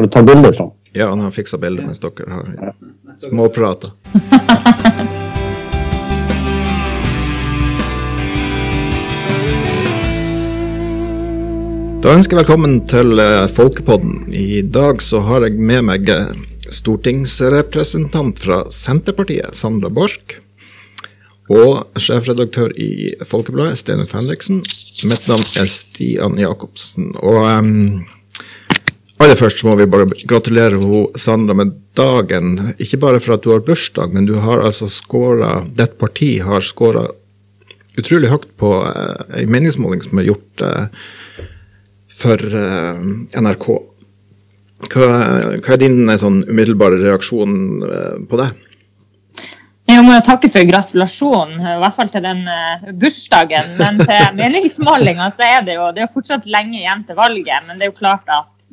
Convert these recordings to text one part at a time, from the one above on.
Må du ta bilde, Trond? Ja, han har fiksa bilder mens dere har småprata. Da ønsker jeg velkommen til eh, Folkepodden. I dag så har jeg med meg eh, stortingsrepresentant fra Senterpartiet, Sandra Borch. Og sjefredaktør i Folkebladet, Steinar Fenriksen. Mitt navn er Stian Jacobsen. Og um, aller først må vi bare gratulere ho, Sandra med dagen. Ikke bare for at du har bursdag, men du har altså skåra Ditt parti har skåra utrolig høyt på ei meningsmåling som er gjort uh, for uh, NRK. Hva, hva, er din sånn umiddelbare reaksjon på det? Jeg må takke for gratulasjonen, i hvert fall til den bursdagen. Men til meningsmålinga så er det jo det er fortsatt lenge igjen til valget. Men det er jo klart at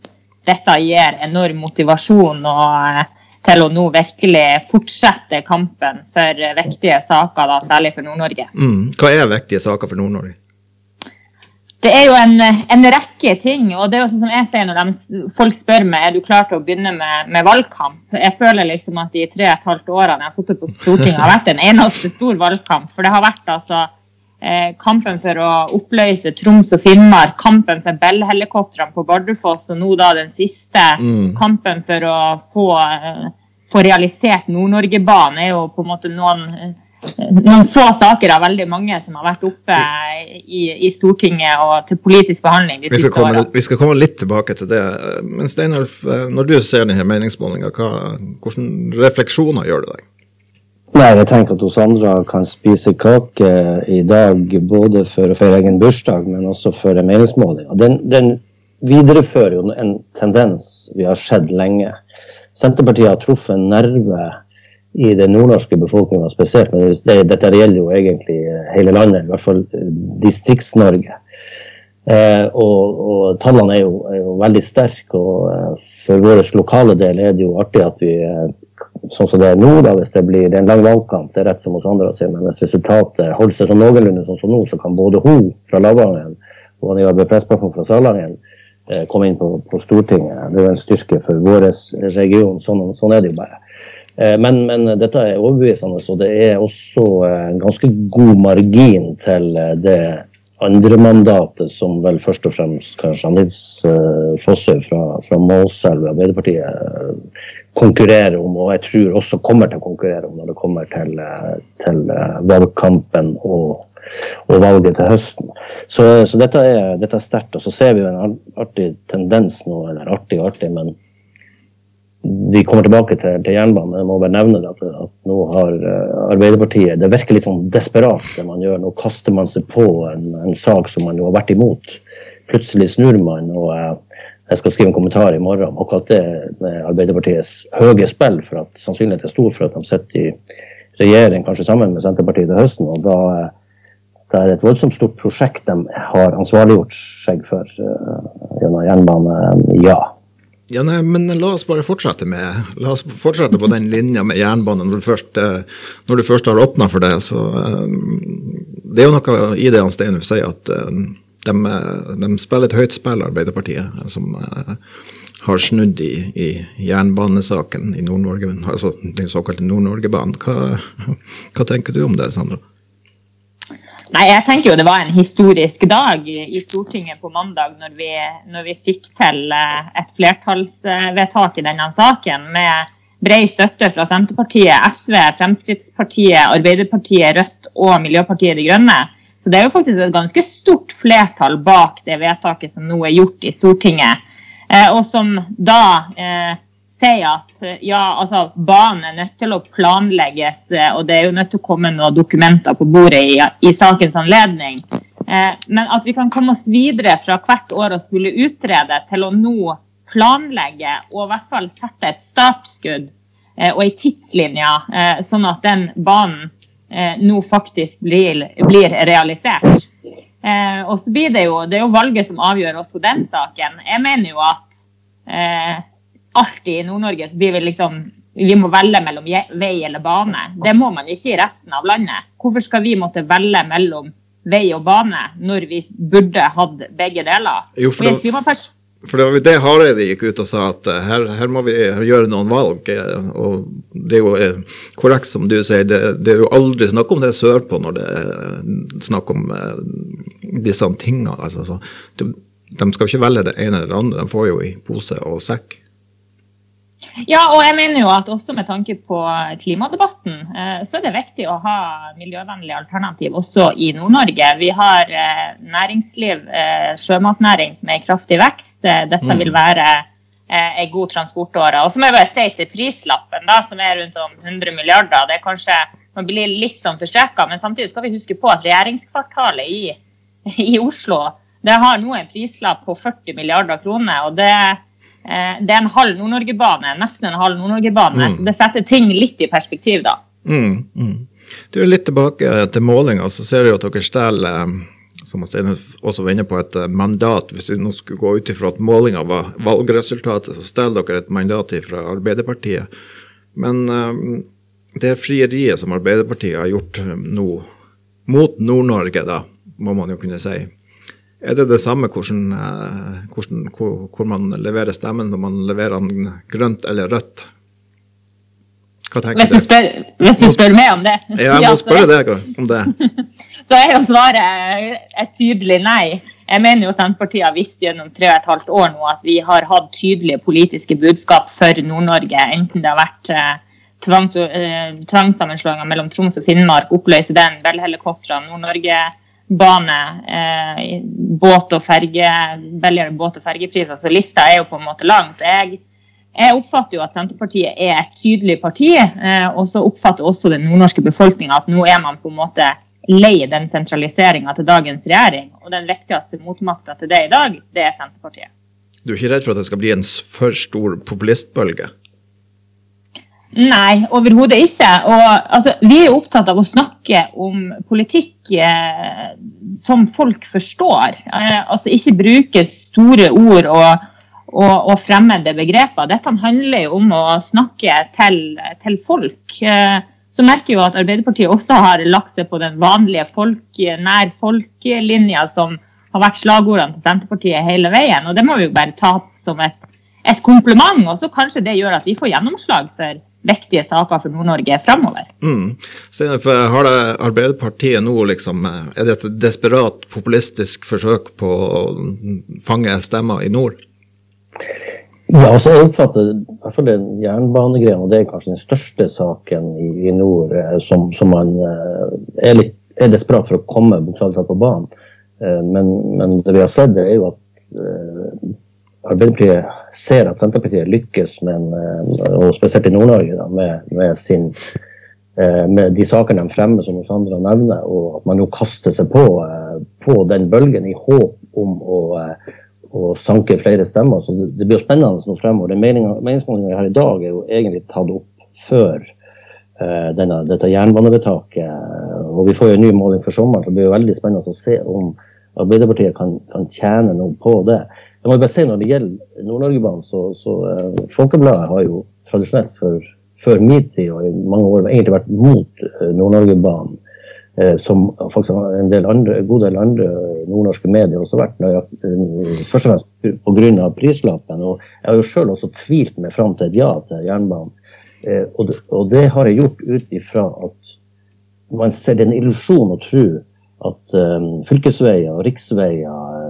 dette gir enorm motivasjon og, uh, til å nå virkelig fortsette kampen for viktige saker, da, særlig for Nord-Norge. Mm. Hva er viktige saker for Nord-Norge? Det er jo en, en, rekke ting. og det er jo sånn som jeg sier Når de, folk spør meg er du klar til å begynne med, med, valgkamp Jeg føler liksom at de tre og et halvt årene jeg har sittet på Stortinget, har vært en eneste stor valgkamp. For det har vært altså eh, kampen for å oppløse Troms og Finnmark, kampen for Bell-helikoptrene på Bardufoss, og nå da den siste mm. kampen for å få, eh, få realisert Nord-Norge-banen, er jo på en måte noen noen få saker av veldig mange som har vært oppe i, i Stortinget og til politisk behandling de siste årene. Vi skal komme litt tilbake til det. Men Steinulf, når du ser denne meningsmålinga, hvilke refleksjoner gjør du deg? Nei, jeg tenker at Sandra kan spise kake i dag både for å feire egen bursdag, men også for en meningsmåling. Den, den viderefører jo en tendens vi har sett lenge. Senterpartiet har truffet en nerve i den nordnorske befolkninga spesielt. Men det, dette gjelder jo egentlig hele landet, i hvert fall eh, Distrikts-Norge. Eh, og, og, tallene er jo, er jo veldig sterke. Og eh, for vår lokale del er det jo artig at vi eh, sånn som det er nå, da, hvis det blir en lang valgkamp, det er rett som hos andre sier, men hvis resultatet holder seg sånn noenlunde sånn som nå, så kan både hun fra Lavangen og han Jarbe Pressbakken fra Salangen eh, komme inn på, på, Stortinget. Det er en styrke for vår region. Sånn, sånn er det jo bare. Eh, men, men, dette er overbevisende, og det er også en ganske god margin til eh, det andre mandatet som vel først og fremst kanskje Nils uh, Fossøy fra, fra Målselv Arbeiderpartiet konkurrerer om, og jeg tror også kommer til å konkurrere om når det kommer til, til valgkampen og, og, valget til høsten. Så, så dette, er, er, sterkt. Og så ser vi jo en artig tendens nå, eller artig artig, men vi kommer tilbake til, til jernbanen. Jeg må bare nevne at, at nå har uh, Arbeiderpartiet Det virker litt sånn desperat det man gjør. Nå kaster man seg på en, en sak som man jo har vært imot. Plutselig snur man. og Jeg skal skrive en kommentar i morgen om akkurat det med Arbeiderpartiets høye spill. For at sannsynligheten er stor for at de sitter i regjering, kanskje sammen med Senterpartiet til høsten. og da er det et voldsomt stort prosjekt de har ansvarliggjort seg for gjennom jernbane. Ja, ja, nei, men La oss bare fortsette med La oss fortsette på den linja med jernbane når du først, eh, når du først har åpna for det. så um, Det er jo noe i det han Steinulf sier, at de, de, spiller et høyt spill, Arbeiderpartiet, som uh, har snudd i, i jernbanesaken i Nord-Norge, altså den såkalte Nord-Norge-banen. Hva, hva tenker du om det, Sandra? Nei, jeg tenker jo det var en historisk dag i Stortinget på mandag når vi, når vi fikk til eh, et flertallsvedtak i denne saken med bred støtte fra Senterpartiet, SV, Fremskrittspartiet, Arbeiderpartiet, Rødt og Miljøpartiet De Grønne. Så det er jo faktisk et ganske stort flertall bak det vedtaket som nå er gjort i Stortinget. Eh, og som da eh, sier at ja, altså, banen er nødt til å planlegges, eh, og det er jo nødt til å komme noen dokumenter på bordet i, i sakens anledning. Eh, men at vi kan komme oss videre fra hvert år å skulle utrede til å nå planlegge og i hvert fall sette et startskudd eh, og ei tidslinje, eh, sånn at den banen eh, nå faktisk blir, blir realisert. Eh, og så blir det jo, det er jo valget som avgjør også den saken. Jeg mener jo at alltid i Nord-Norge så blir vi liksom vi må velge mellom vei eller bane. Det må man ikke i resten av landet. Hvorfor skal vi måtte velge mellom vei og bane når vi burde hatt begge deler? Jo, for, da, For det var det Hareide gikk ut og sa, at eh, her, her, må vi gjøre noen valg. Eh, og det er jo eh, korrekt som du sier, det, det er jo aldri snakk om det sørpå når det er snakk om disse tingene. Altså, de, de skal ikke velge det ene eller det andre, de får jo i pose og sekk. Ja, og jeg mener jo at også med tanke på klimadebatten, eh, så er det viktig å ha miljøvennlige alternativ også i Nord-Norge. Vi har eh, næringsliv, eh, sjømatnæring som er i kraftig vekst. Dette mm. vil være en god transportåre. Og så må jeg bare si til prislappen, da, som er rundt sånn 100 milliarder. Det er kanskje man blir litt sånn forstreka, men samtidig skal vi huske på at regjeringskvartalet i, i Oslo det har nå en prislapp på 40 milliarder kroner. og det det er en halv Nord-Norge-bane, nesten en halv Nord-Norge-bane. Mm. Så det setter ting litt i perspektiv, da. Mm, mm. Du er litt tilbake til målinga, så ser du at dere stjeler eh, som Stein også var inne på, et eh, mandat. Hvis vi nå skulle gå ut ifra at målinga var valgresultatet, så stjeler dere et mandat fra Arbeiderpartiet. Men det frieriet som Arbeiderpartiet har gjort nå, mot Nord-Norge, da, må man jo kunne si, er det det samme hvordan, eh, hvordan, hvor, hvor, man leverer stemmen når man leverer den grønt eller rødt? Hva tenker hvis du? Spør, hvis du spør meg om det? Ja, jeg må spørre deg om det. Så er jo svaret et tydelig nei. Jeg mener jo Senterpartiet har visst gjennom tre og et halvt år nå at vi har hatt tydelige politiske budskap for Nord-Norge, enten det har vært eh, tvangs, eh, tvangssammenslåinger mellom Troms og Finnmark, oppløse den, Bell-helikoptrene, Nord-Norge bane, eh, båt og ferge, billigere båt- og fergepriser. Så lista er jo på en måte lang. Så jeg, jeg oppfatter jo at Senterpartiet er et tydelig parti. Eh, og så oppfatter også den nordnorske befolkninga at nå er man på en måte lei den sentraliseringa til dagens regjering. Og den viktigste motmakta til det i dag, det er Senterpartiet. Du er ikke redd for at det skal bli en for stor populistbølge? Nei, overhodet ikke. Og, altså, vi er opptatt av å snakke om politikk eh, som folk forstår. Eh, altså Ikke bruke store ord og, og, og, fremmede begreper. Dette handler jo om å snakke til, til folk. Eh, så merker vi at Arbeiderpartiet også har lagt seg på den vanlige folk, nær folk-linja som har vært slagordene til Senterpartiet hele veien. Og det må vi jo bare ta som et, et kompliment. Og så kanskje det gjør at vi får gjennomslag for viktige saker for Nord-Norge framover. Mm. Har det Arbeiderpartiet nå liksom, Er det et desperat populistisk forsøk på å fange stemmer i nord? Ja, altså jeg oppfatter i hvert fall den jernbanegreia, og det er kanskje den største saken i, i nord eh, som, som, man eh, er, litt, er desperat for å komme bokstavelig talt på banen. Eh, men, men, det vi har sett, er jo at Arbeiderpartiet ser at Senterpartiet lykkes, med eh, og spesielt i Nord-Norge, med, med, sin, med, de sakene de fremmer, som Sandra nevner, og at man nå kaster seg på, eh, på den bølgen i håp om å, å sanke flere stemmer. Så det, det blir spennende nå fremover. Den meningsmålingen vi har i dag, er jo egentlig tatt opp før denne, dette jernbanevedtaket. Og vi får jo en ny måling for sommeren, så det blir jo veldig spennende å se om Arbeiderpartiet kan, kan tjene noe på det. Jeg må bare si Når det gjelder Nord-Norgebanen, så, så uh, Folkebladet har jo tradisjonelt for, før min tid og i mange år egentlig vært mot uh, Nord-Norgebanen. Uh, som faktisk en del andre, god del andre nordnorske medier også vært først og fremst pga. prislappen. Og jeg har jo sjøl også tvilt meg fram til et ja til jernbanen. Og det, og, det, har jeg gjort ut ifra at man ser det er en illusjon å tro at fylkesveier og riksveier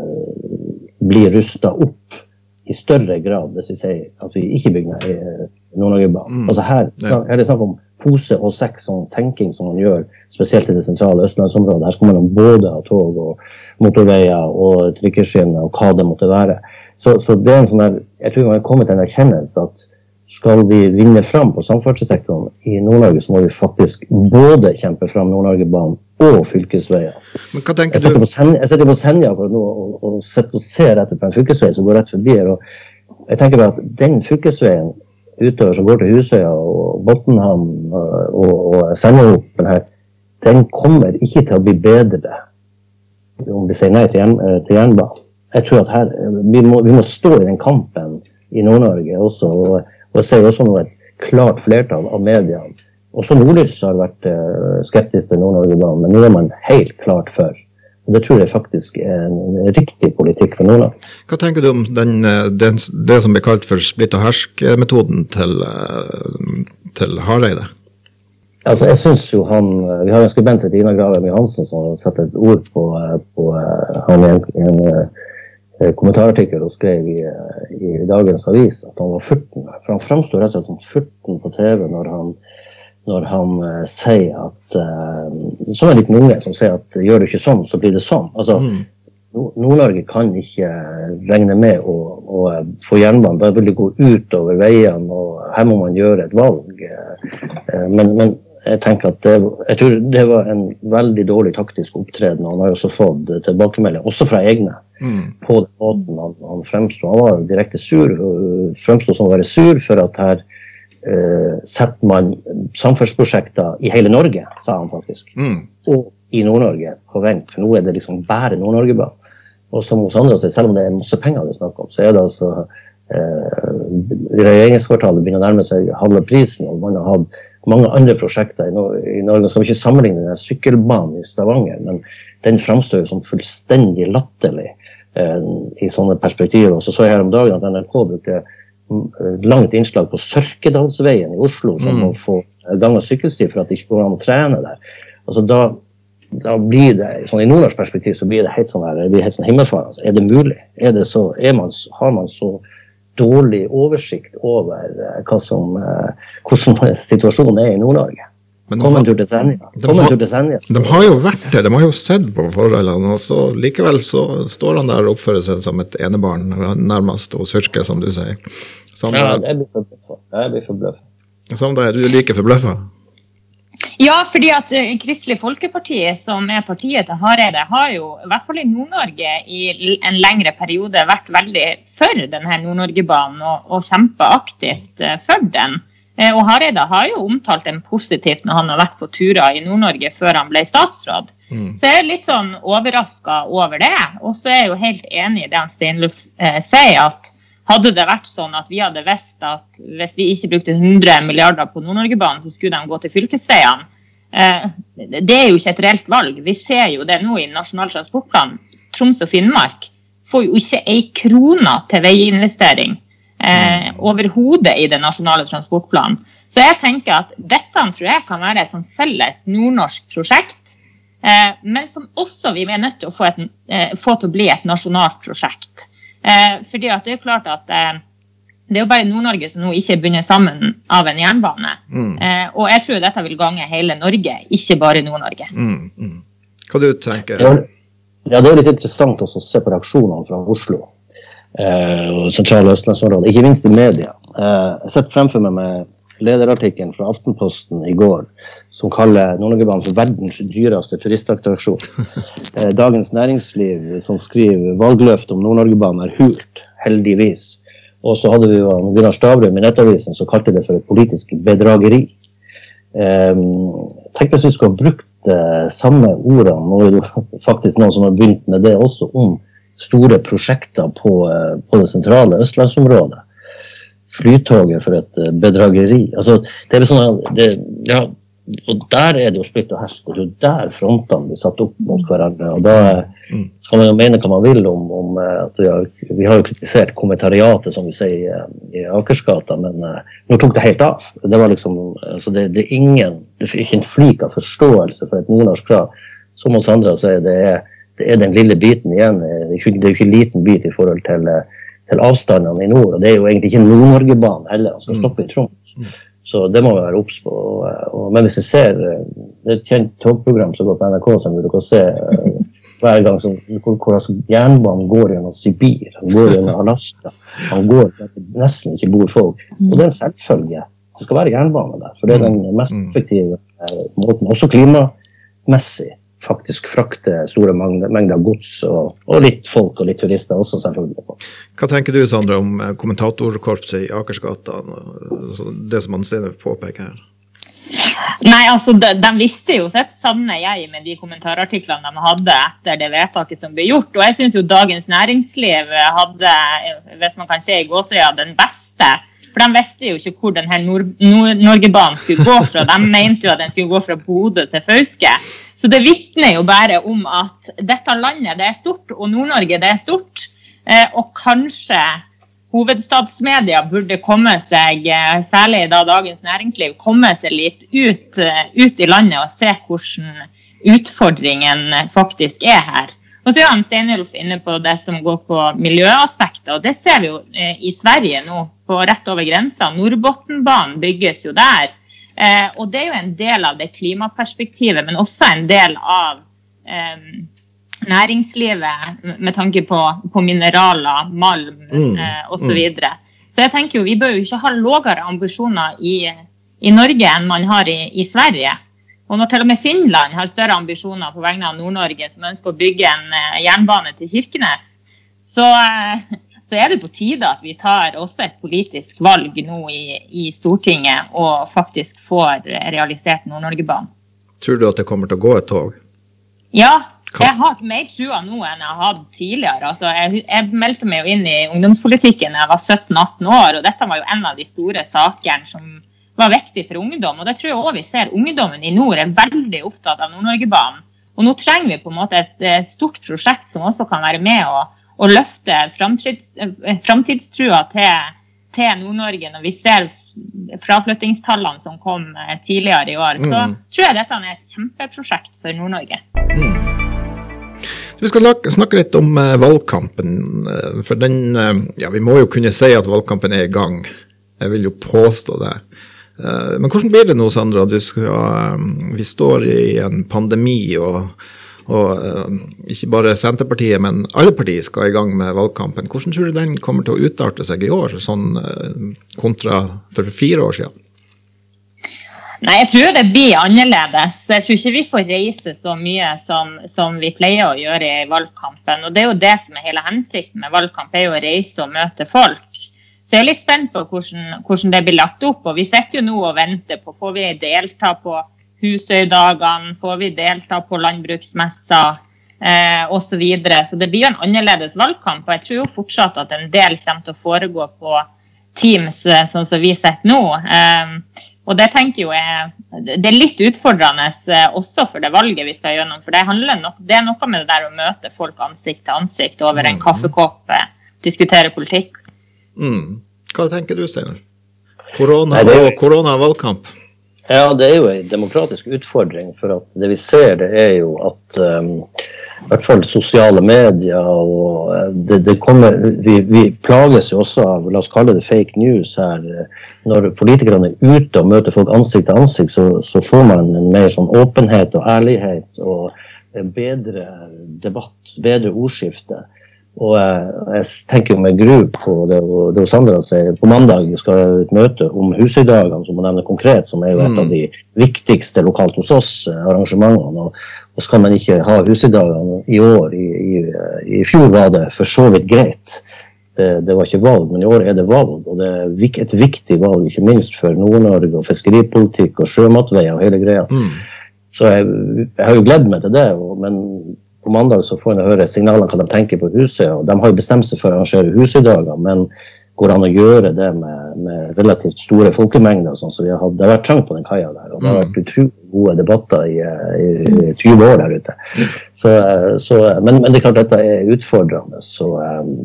blir rusta opp i større grad hvis vi sier at vi ikke bygger ned Nord-Norge-banen. Mm. Altså her, her, er det snakk om pose og sekk sånn tenking som man gjør, spesielt i det sentrale østlandsområdet. Her skal man både ha tog og motorveier og trykkeskinner og hva det måtte være. Så, så det er en sånn der, jeg tror man har kommet til en erkjennelse at skal vi vinne fram på samferdselssektoren i Nord-Norge, så må vi faktisk både kjempe fram Nord-Norge-banen og fylkesveier. Men hva tenker jeg du? Senja, jeg sitter på Senja akkurat nå og, og, og ser etter på en fylkesvei som går rett forbi her. og Jeg tenker bare at den fylkesveien utover som går til Husøya og Botnhamn og, og, Senjahopen her, den kommer ikke til å bli bedre om vi sier nei til, jern, til jernbanen. Jeg tror at her, vi må, vi må stå i den kampen i Nord-Norge også. og og jeg ser også nå et klart flertall av mediene. Også Nordlys har vært uh, skeptisk til Nord-Norge-banen, men nå er man helt klart for. Og Det tror jeg faktisk er en riktig politikk for Nordland. Hva tenker du om den, den, det som blir kalt for splitt og hersk-metoden til, til Hareide? Altså, jeg synes jo han, Vi har en skribent som Ina Gravem Johansen som har satt et ord på, på han i en, en, en kommentarartikkel og skrev i, i, dagens avis at han var furten. For han framsto rett og slett som furten på TV når han, når han uh, sier at uh, Som en liten unge som sier at gjør du ikke sånn, så blir det sånn. Altså, mm. Nord-Norge kan ikke regne med å, å få jernbanen. Da vil det gå utover veiene, og her må man gjøre et valg. Men, men jeg tenker at det, jeg tror det var en veldig dårlig taktisk opptreden. Han har jo også fått tilbakemelding, også fra egne, mm. på den måten han, han fremsto. Han var direkte sur, fremsto som å være sur for at her setter man samferdselsprosjekter i hele Norge, sa han faktisk. Mm. Og i Nord-Norge på vent, for nå er det liksom bare Nord-Norge-banen. Og som hos andre, selv om det er masse penger det er snakk om, så er det altså eh, Regjeringskvartalet begynner å nærme seg halve prisen, og man har hatt mange andre prosjekter i, Norge. Nå skal vi ikke sammenligne den sykkelbanen i Stavanger, men den framstår som fullstendig latterlig eh, i sånne perspektiver. Og Så så jeg her om dagen at NRK brukte mm, langt innslag på Sørkedalsveien i Oslo, som mm. må få gang- og sykkelsti for at det ikke går an å trene der. Altså da, da blir det, sånn I nordnorsk perspektiv så blir det helt sånn, blir helt sånn himmelfarende. Er det mulig? Er det så, er man, har man så dårlig oversikt over uh, hva som, uh, hvordan situasjonen er i Nord-Norge. Kom de, har, de, har, De, har jo vært der, de har jo sett på forholdene. og så Likevel så står han der og oppfører seg som et enebarn, nærmest, og surker, som du sier. Samme, ja, det blir forbløffa. Samme du like forbløffa? Ja, fordi at eh, Kristelig Folkeparti, som er partiet til Hareide, har jo i hvert fall i Nord-Norge i en lengre periode vært veldig for denne Nord-Norge-banen og, og kjempa aktivt eh, for den. Eh, og Hareide har jo omtalt dem positivt når han har vært på turer i Nord-Norge før han ble statsråd. Mm. Så jeg er litt sånn overraska over det. Og så er jeg jo helt enig i det han eh, sier, at hadde det vært sånn at vi hadde visst at hvis vi ikke brukte 100 milliarder på Nord-Norgebanen, så skulle de gå til fylkesveiene. Eh, det er jo ikke et reelt valg. Vi ser jo det nå i Nasjonal transportplan. Troms og Finnmark får jo ikke ei krone til veiinvestering eh, overhodet i den nasjonale transportplanen. Så jeg tenker at dette tror jeg kan være et sånn felles nordnorsk prosjekt. Eh, men som også vi er nødt til å få, et, eh, få til å bli et nasjonalt prosjekt. Eh, fordi at det er klart at eh, det er jo bare Nord-Norge som nå ikke er bundet sammen av en jernbane. Mm. Eh, og jeg tror dette vil gange hele Norge, ikke bare Nord-Norge. Mm, mm. Hva du tenker du? ja, Det er litt interessant også å se på reaksjonene fra Oslo og sentrale østlandsområdet, ikke minst i media. Eh, jeg sitter fremfor meg med lederartikkelen fra Aftenposten i går som kaller Nord-Norgebanen for verdens dyreste turistattraksjon. Eh, Dagens Næringsliv som skriver valgløftet om Nord-Norgebanen er hult, heldigvis. Og så hadde vi jo Gunnar Stavrum i Nettavisen som kalte det for et politisk bedrageri. Tenk hvis vi skulle ha brukt samme ordene, nå er det faktisk noen som har begynt med det også, om store prosjekter på, uh, på det sentrale østlandsområdet. Flytoget for et uh, bedrageri. Altså, det er sånn, det, ja, og der er det jo splitt og hersk, og det er der frontene blir satt opp mot hverandre. og Da mm. skal man jo mene hva man vil om, om eh, at vi har, vi har jo kritisert kommentariatet, som vi sier i Akersgata, men uh, nå tok det helt av. Det var liksom, altså det, det, er ingen, det er ikke en flik av forståelse for et nordnorsk krav. Som hos andre sier, det er, det er den lille biten igjen. Det er jo ikke, en liten bit i forhold til, til avstandene i nord. og Det er jo egentlig ikke Nord-Norge-banen heller. Han skal stoppe i Troms. Mm. Så det må vi være obs på. Og, men hvis jeg ser Det er et kjent togprogram som går på NRK som du kan se eh, hver gang som, hvor, hvor altså, jernbanen går gjennom Sibir, han går gjennom Alaska. Han går nesten ikke bor folk. Og det er en selvfølge. Det skal være jernbane der. For det er den mest mm. effektive eh, måten, også klimamessig, faktisk frakte store mengder gods og, og, litt folk og litt turister også, selvfølgelig. Hva tenker du, Sandra, om eh, kommentatorkorpset i Akersgata, det som Steinhoff påpeker her? Nei, altså, de, de, visste jo sitt sanne jeg med de kommentarartiklene de hadde etter det vedtaket som ble gjort. Og jeg syns jo Dagens Næringsliv hadde, hvis man kan se i gåsøya, den beste for de visste jo ikke hvor denne Nord-Norgebanen skulle gå fra. De mente jo at den skulle gå fra Bodø til Fauske. Så det vitner jo bare om at dette landet det er stort, og Nord-Norge det er stort. Eh, og kanskje hovedstadsmedia burde komme seg, eh, særlig da Dagens Næringsliv, komme seg litt ut, eh, ut i landet og se hvordan utfordringen faktisk er her. Og så er han Steinulf inne på det som går på miljøaspektet, og det ser vi jo i Sverige nå, på rett over grensa. Nordbotnbanen bygges jo der. Og det er jo en del av det klimaperspektivet, men også en del av næringslivet med tanke på, på mineraler, malm mm. eh, osv. Så, mm. videre. så jeg tenker jo vi bør jo ikke ha lavere ambisjoner i, i, Norge enn man har i, i, Sverige. Og når til og med Finland har større ambisjoner på vegne av Nord-Norge, som ønsker å bygge en eh, jernbane til Kirkenes, så, eh, så, er det på tide at vi tar også et politisk valg nå i, i Stortinget og faktisk får realisert Nord-Norge-banen. Tror du at det kommer til å gå et tog? Ja, jeg har mer trua nå enn jeg har hatt tidligere. Altså, jeg, jeg, meldte meg jo inn i ungdomspolitikken da jeg var 17-18 år, og dette var jo en av de store sakene som var viktig for ungdom. Og det tror jeg òg vi ser ungdommen i nord er veldig opptatt av Nord-Norgebanen. Og nå trenger vi på en måte et, et stort prosjekt som også kan være med å, å løfte framtids, framtidstrua til, til Nord-Norge, når vi ser fraflyttingstallene som kom eh, tidligere i år. Så mm. tror jeg dette er et kjempeprosjekt for Nord-Norge. Mm. Vi skal snakke litt om eh, valgkampen. Eh, for den eh, Ja, vi må jo kunne si at valgkampen er i gang. Jeg vil jo påstå det. Men hvordan blir det nå, Sandra? Skal, vi står i en pandemi, og, og ikke bare Senterpartiet, men alle partier skal i gang med valgkampen. Hvordan tror du den kommer til å utarte seg i år, sånn kontra for fire år siden? Nei, jeg tror det blir annerledes. Jeg tror ikke vi får reise så mye som, som, vi pleier å gjøre i valgkampen. Og det er jo det som er hele hensikten med valgkamp, er jo å reise og møte folk. Så jeg er litt spent på hvordan, hvordan det blir lagt opp. Og vi sitter jo nå og venter på får vi delta på Husøydagene, får vi delta på landbruksmessa eh, osv. Så, videre. så det blir jo en annerledes valgkamp. Og jeg tror jo fortsatt at en del kommer til å foregå på Teams, eh, sånn som vi sitter nå. Eh, og det tenker jo jeg, det er litt utfordrende eh, også for det valget vi skal gjennom. For det, nok, det er noe med det der å møte folk ansikt til ansikt over en mm. kaffekopp, eh, diskutere politikk. Mm. Hva tenker du, Steinar? Korona og koronavalgkamp? Ja, det er jo en demokratisk utfordring. For at det vi ser, det er jo at um, i hvert fall sosiale medier og uh, det, det kommer, vi, vi, plages jo også av la oss kalle det fake news her. Når politikerne er ute og møter folk ansikt til ansikt, så, så får man en mer sånn åpenhet og ærlighet og bedre debatt, bedre ordskifte. Og jeg tenker jo med gru på det, det Sandra sier. På mandag skal jeg et møte om Husøydagene, som hun nevner konkret, som er jo et av mm. de viktigste lokalt hos oss eh, arrangementene. Og, og skal man ikke ha Husøydagene i år, i, i, i, fjor var det for så vidt greit. Det, det, var ikke valg, men i år er det valg. Og det er et viktig valg, ikke minst for Nord-Norge og fiskeripolitikk og sjømatveier og hele greia. Mm. Så jeg, jeg, har jo gledd meg til det. men på mandag så får en høre signalene hva de tenker på huset. og De har jo bestemt seg for å arrangere Husøydager, men går det an å gjøre det med, med relativt store folkemengder? sånn som vi har hatt. Det har vært trangt på den kaia der, og det har vært utrolig gode debatter i, i, i 20 år der ute. Så, så, men, men, det er klart dette er utfordrende. Så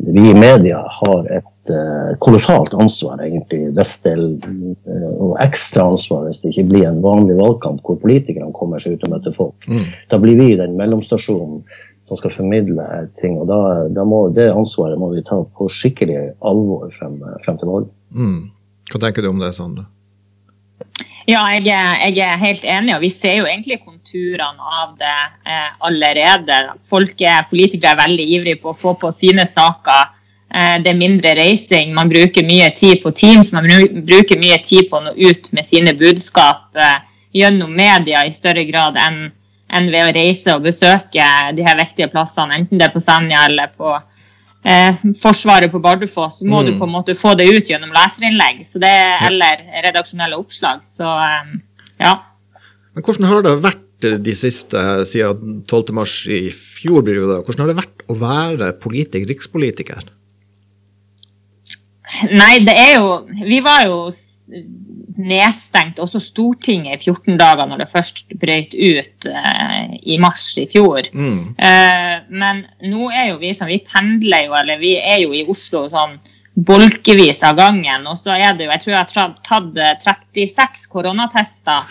vi i media har et uh, kolossalt ansvar, egentlig, Vestel. uh, og ekstra ansvar hvis det ikke blir en vanlig valgkamp hvor politikerne kommer seg ut og møter folk. Mm. Da blir vi den mellomstasjonen som skal formidle ting. og da, da må, Det ansvaret må vi ta på skikkelig alvor frem, frem til valget. Mm. Hva tenker du om det, Sande? Ja, jeg er, jeg er, helt enig, og vi ser jo egentlig konturene av det eh, allerede. Folk er, Politikere er veldig ivrige på å få på sine saker Eh, det er mindre reising. Man bruker mye tid på Teams, man bruker mye tid på å nå ut med sine budskap eh, gjennom media i større grad enn, enn ved å reise og besøke de her viktige plassene, enten det er på Senja eller på eh, Forsvaret på Bardufoss. Så må mm. du på en måte få det ut gjennom leserinnlegg så det, eller redaksjonelle oppslag. Så eh, ja. Men hvordan har det vært de siste, siden 12.3 i fjor, blir det jo da, hvordan har det vært å være politiker, rikspolitiker? Nei, det er jo Vi var jo nedstengt også Stortinget i 14 dager når det først brøt ut eh, i mars i fjor. Mm. Eh, men nå er jo vi som vi pendler jo, eller vi er jo i Oslo sånn bolkevis av gangen. Og så er det jo, jeg tror jeg har tatt 36 koronatester.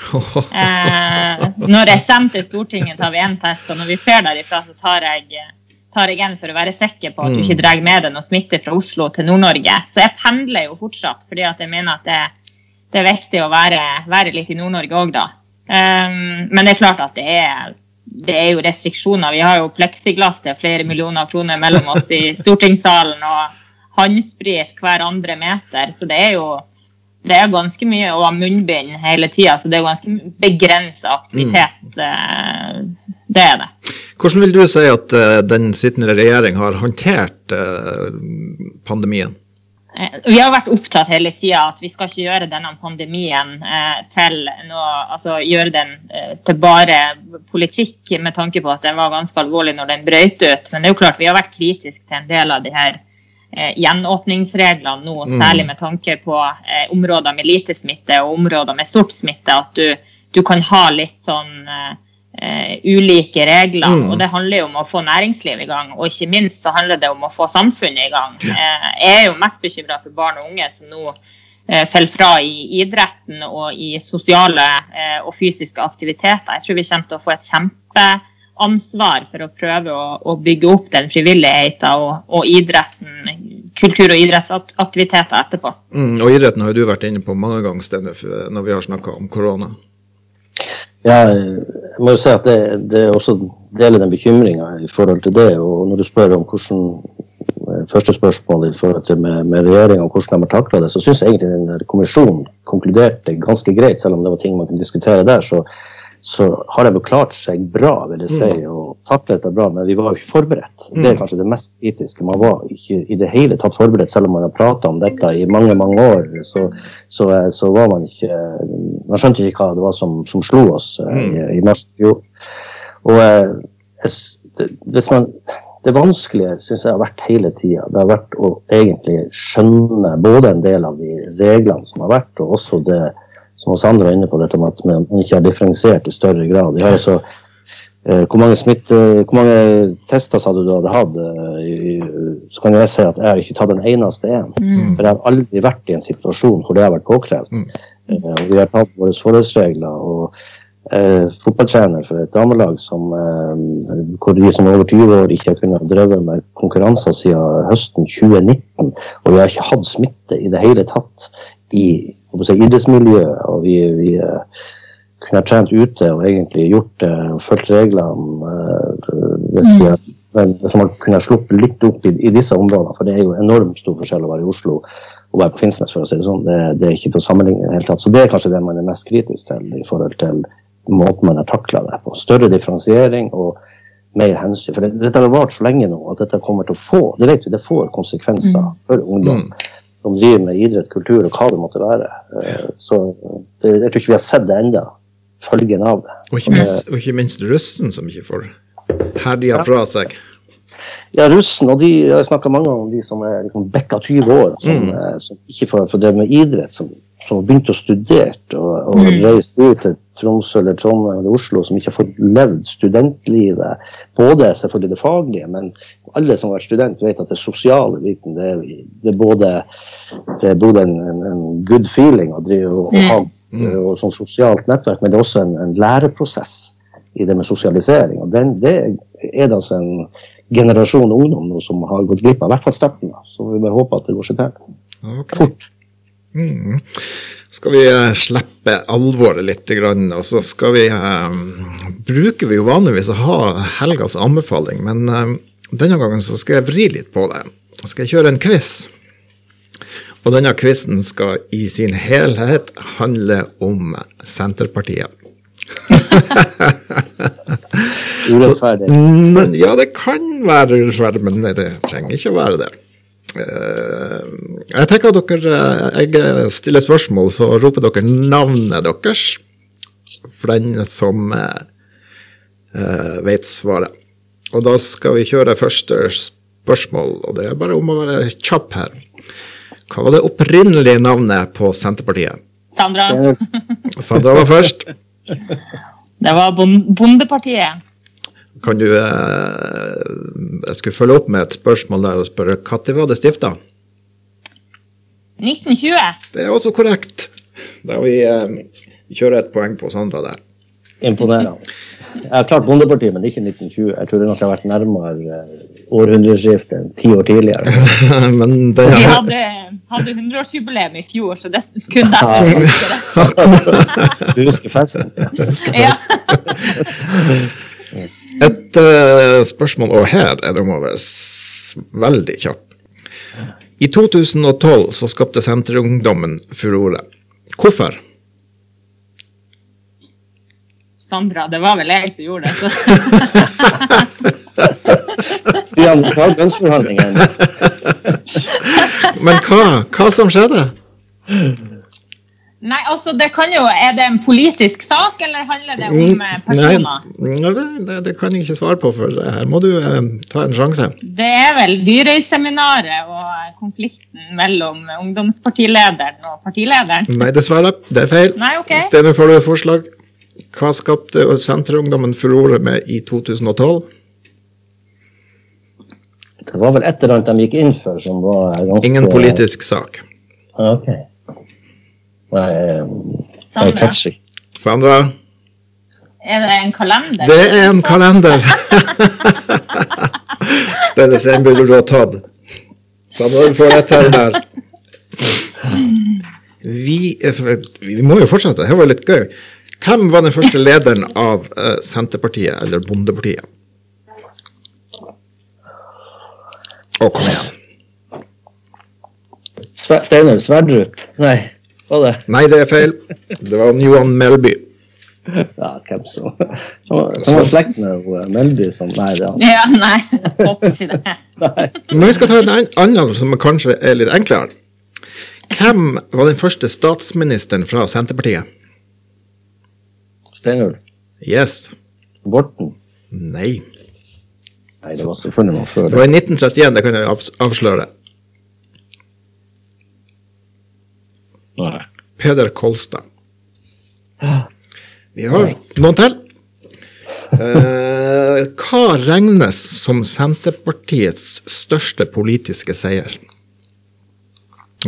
Eh, når jeg kommer til Stortinget, tar vi én test, og når vi fer derifra, så tar jeg tar jeg en for å være sikker på at du ikke drar med deg noe smitte fra Oslo til Nord-Norge. Så jeg pendler jo fortsatt, fordi at jeg mener at det, det er viktig å være, være litt i Nord-Norge òg, da. Um, men det er klart at det er, det er jo restriksjoner. Vi har jo pleksiglass til flere millioner kroner mellom oss i stortingssalen, og håndsprit hver andre meter. Så det er jo det er ganske mye, å ha munnbind hele tida. Så det er ganske begrensa aktivitet. Mm. Det er det. Hvordan vil du si at uh, den sittende regjering har håndtert uh, pandemien? Eh, vi har vært opptatt hele tida at vi skal ikke gjøre denne pandemien eh, til noe Altså gjøre den eh, til bare politikk, med tanke på at den var ganske alvorlig når den brøt ut. Men det er jo klart vi har vært kritiske til en del av de her eh, gjenåpningsreglene nå, mm. særlig med tanke på områder med lite smitte og områder med stort smitte. At du, du kan ha litt sånn ulike regler. Mm. Og det handler jo om å få næringsliv i gang, og ikke minst så handler det om å få samfunnet i gang. Uh, jeg er jo mest bekymra for barn og unge som nå uh, faller fra i idretten og i sosiale og fysiske aktiviteter. Jeg tror vi kommer til å få et kjempeansvar for å prøve å, å bygge opp den frivilligheten og, og, idretten, kultur- og idrettsaktiviteter etterpå. Mm, og idretten har jo du vært inne på mange ganger, når vi har snakka om korona. Ja, jeg må jo si at det, det er også deler den bekymringa i forhold til det. Og når du spør om hvordan eh, første spørsmål i forhold til med, med regjeringa og hvordan de har takla det, så syns jeg egentlig den kommisjonen konkluderte ganske greit, selv om det var ting man kunne diskutere der. så så har de jo klart seg bra, vil jeg si, mm. og taklet det bra. Men vi var jo ikke forberedt. Det er mm. kanskje det mest kritiske. Man var ikke i det hele tatt forberedt, selv om man har prata om dette i mange mange år. Så, så, så, var man ikke Man skjønte ikke hva det var som, som slo oss eh, mm. i, i mars i fjor. Og eh, hvis man det vanskelige syns jeg har vært hele tida. Det har vært å egentlig skjønne både en del av de reglene som har vært, og også det som Sandra var inne på, dette med at man ikke har differensiert i større grad. Vi har altså eh, hvor mange, smitte, hvor mange tester sa du du hadde hatt? Så kan jeg si at jeg har ikke tatt en eneste en. Mm. For jeg har aldri vært i en situasjon hvor det har vært påkrevd. Mm. Eh, vi har tatt våre forholdsregler. og eh, fotballtrener for et damelag som, eh, hvor de som er over 20 år ikke har kunnet drøve med konkurranser siden høsten 2019. Og vi har ikke hatt smitte i det hele tatt i si, idrettsmiljøet. Og vi, vi uh, kunne ha trent ute og egentlig gjort det og fulgt reglene uh, hvis, vi, hadde hvis man kunne sluppet litt opp i, i, disse områdene. For det er jo enormt stor forskjell å være i Oslo og være på Finnsnes, for å si det sånn. Det, det er ikke til å sammenligne i det hele tatt. Så det er kanskje det man er mest kritisk til i forhold til måten man har takla det på. Større differensiering og mer hensyn. For det, dette har vart så lenge nå at dette kommer til å få det vet vi, det får konsekvenser mm. for ungdom. Mm som driver med idrett, kultur og hva det måtte være. Eh, så det, jeg tror ikke vi har sett det ennå, følgen av det. Og ikke minst, og ikke minst russen, som ikke får herja fra seg. Ja, russen, og de, jeg har snakka mange om de som er liksom bekka 20 år, som, mm. Eh, som ikke får, får drevet med idrett, som, som har begynt å studere og, og mm. reist ut til Tromsø eller Trondheim eller Oslo, som ikke har fått levd studentlivet. Både selvfølgelig det faglige, men alle som har vært student, vet at det sosiale biten det det er både, det er både en, en, en, good feeling å drive og, og ha mm. og sånn sosialt nettverk, men det er også en, en læreprosess i det med sosialisering. og den, Det er det altså en generasjon ungdom som har gått glipp av, i hvert fall starten. Så vi bare håper at det går seg til. Okay. Fort. Mm. Skal vi uh, slippe alvoret litt, og så skal vi eh, Bruker vi jo vanligvis å ha helgas anbefaling, men eh, denne gangen så skal jeg vri litt på det. Jeg skal kjøre en quiz. Og denne quizen skal i sin helhet handle om Senterpartiet. Urettferdig. Ja, det kan være urettferdig, men det trenger ikke å være det. Eh, jeg tenker at dere, eh, jeg stiller spørsmål, så roper dere navnet deres for den som uh, vet svaret. Og da skal vi kjøre første spørsmål, og det er bare om å være kjapp her. Hva var det opprinnelige navnet på Senterpartiet? Sandra, Sandra var først. det var bon- Bondepartiet. Kan du eh, Jeg skulle følge opp med et spørsmål der og spørre når var det stifta? 1920. Det er også korrekt. Da vi, eh, vi kjører et poeng på Sandra der. Imponerende. Jeg har klart Bondepartiet, men ikke 1920. Jeg tror nok jeg har vært nærmere eh, århundreskiftet enn ti år tidligere. Men det Vi hadde, hadde 100-årsjubileum i fjor, så det kunne jeg huske. Du husker festen? Ja. et uh, spørsmål, og her er det om å være veldig kjapp. I 2012 så skapte Senterungdommen furore. Hvorfor? Sandra, det var vel jeg som gjorde det. Stian, hva er lønnsforhandlingene? Men hva, hva som skjedde? Nei, altså, det kan jo, Er det en politisk sak, eller handler det om eh, personer? Nei, det, det, kan jeg ikke svare på, for her må du eh, ta en sjanse. Det er vel Dyrøy-seminaret og konflikten mellom ungdomspartilederen og partilederen. Nei, dessverre. Det er feil. Nei, ok. Steinar, får du et forslag? Hva skapte Senterungdommen furore med i 2012? Det var vel et eller annet de gikk inn for som var ganske Ingen politisk sak. Ah, Eh, jeg Sandra. catcher ikke. Sandra? Er det en kalender? Det er en kalender! Steinar, den burde du ha tatt. Sandra, du får rett her og der. Vi, vi må jo fortsette, det var litt gøy. Hvem var den første lederen av eh, Senterpartiet, eller Bondepartiet? Å, kom igjen. Steinar Sverdrup? Nei, var det? Nei, det er feil. Det var Johan Melby. Ja, hvem så? Han var slekt med eh, Melby som Nei, det er han. Ja, nei, håper ikke det. Nei. Men vi skal ta en annen som kanskje er litt enklere. Hvem var den første statsministeren fra Senterpartiet? Steinar Yes. Borten? Nei. Nei, det var selvfølgelig noen før Det var i 1931, det kan jeg avs- avsløre. Nei. Peder Kolstad. Vi har noen til. Eh, hva regnes som Senterpartiets største politiske seier?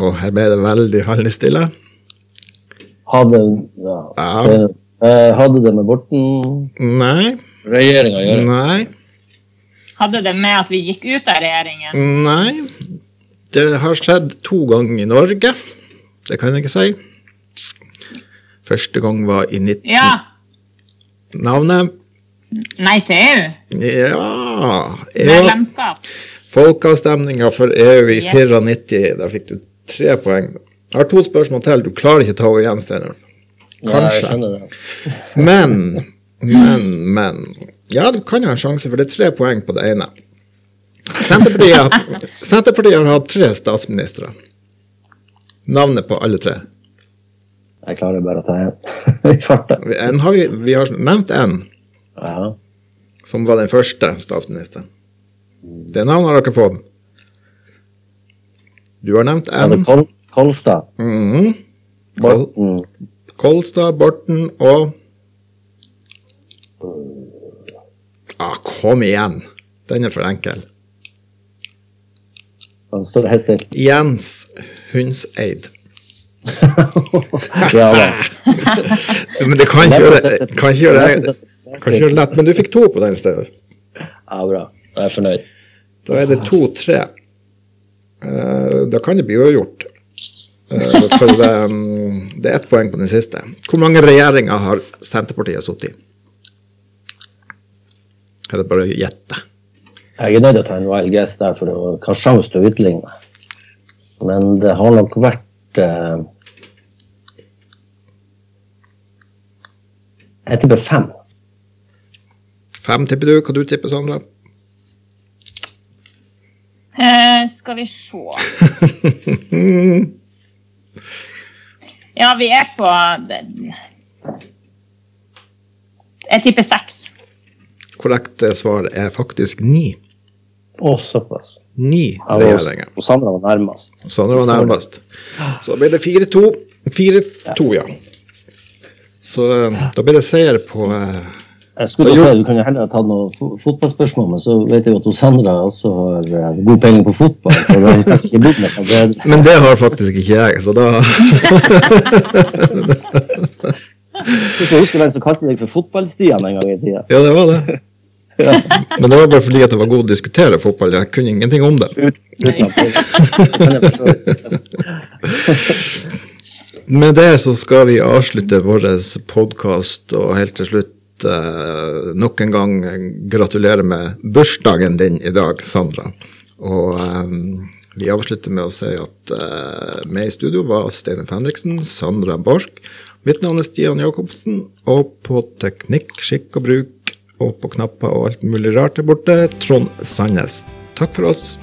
Og her ble det veldig handlestille. Hadde, ja, Ja. Eh, hadde det med Borten Nei. regjeringa å gjøre? Nei. Hadde det med at vi gikk ut av regjeringen? Nei. Det har skjedd to ganger i Norge. Det kan jeg ikke si. Første gang var i 19... Ja. Navnet? Nei til EU? Ja. Medlemskap? Folkeavstemninga for EU i Yes. 94. Der fikk du tre poeng. Jeg har to spørsmål til. Du klarer ikke å ta henne igjen. Ja, jeg Kanskje. det. Men, men, men Ja, du kan ha en sjanse, for det er tre poeng på det ene. Senterpartiet, Senterpartiet har hatt tre statsministre. Navnet på alle tre. Jeg klarer bare å ta en i farta. Vi, vi har nevnt en Ja. som var den første statsministeren. Det navnet har dere fått. Du har nevnt én. en. Kol Kolstad, Mhm. Borten Kolstad, Borten og ah, Kom igjen! Den er for enkel. Han står helt stille. Jens Hundseid. Ja da. Men det kan ikke gjøre kan ikke gjøre, kan ikke gjøre det lett. Men du fikk to på den stedet. Ja, bra. Da er jeg fornøyd. Da er det to-tre. Eh, da kan det bli uavgjort. Eh, for det, mm, det er ett poeng på den siste. Hvor mange regjeringer har Senterpartiet sittet i? Er det bare å gjette? Jeg er nødt til å ta en wild guess der for å ha sjanse til å utligne. Men det har nok vært eh, Jeg tipper fem. Fem tipper du. Hva du tipper Sandra? Eh, skal vi se. Ja, vi er på Jeg tipper seks. Korrekt svar er faktisk ni. Å, såpass. ni regjeringer. og Sandra var nærmest. Sandra var nærmest. Så da ble det 4-2. 4-2, ja. Så eh, da ble det seier på eh, Jeg skulle Da si, Du kunne heller ha tatt noen fotballspørsmål, men så vet jeg jo at Sandra også har eh, god peiling på fotball. så det har ikke blitt noe bedre. Men det har faktisk ikke jeg, så da Hvis jeg husker den som kalte deg for Fotballstian en gang i tida. Ja, det var det. Men det var bare fordi at det var god å diskutere fotball. Jeg kunne ingenting om det. Ut, jeg. Med det så skal vi avslutte vår podkast, og helt til slutt eh, nok en gang gratulere med bursdagen din i dag, Sandra. Og eh, vi avslutter med å si at eh, med i studio var Steinar Fenriksen, Sandra Borch. Mitt navn er Stian Jacobsen, og på teknikk, skikk og bruk og på knapper og alt mulig rart der borte, Trond Sandnes. Takk for oss.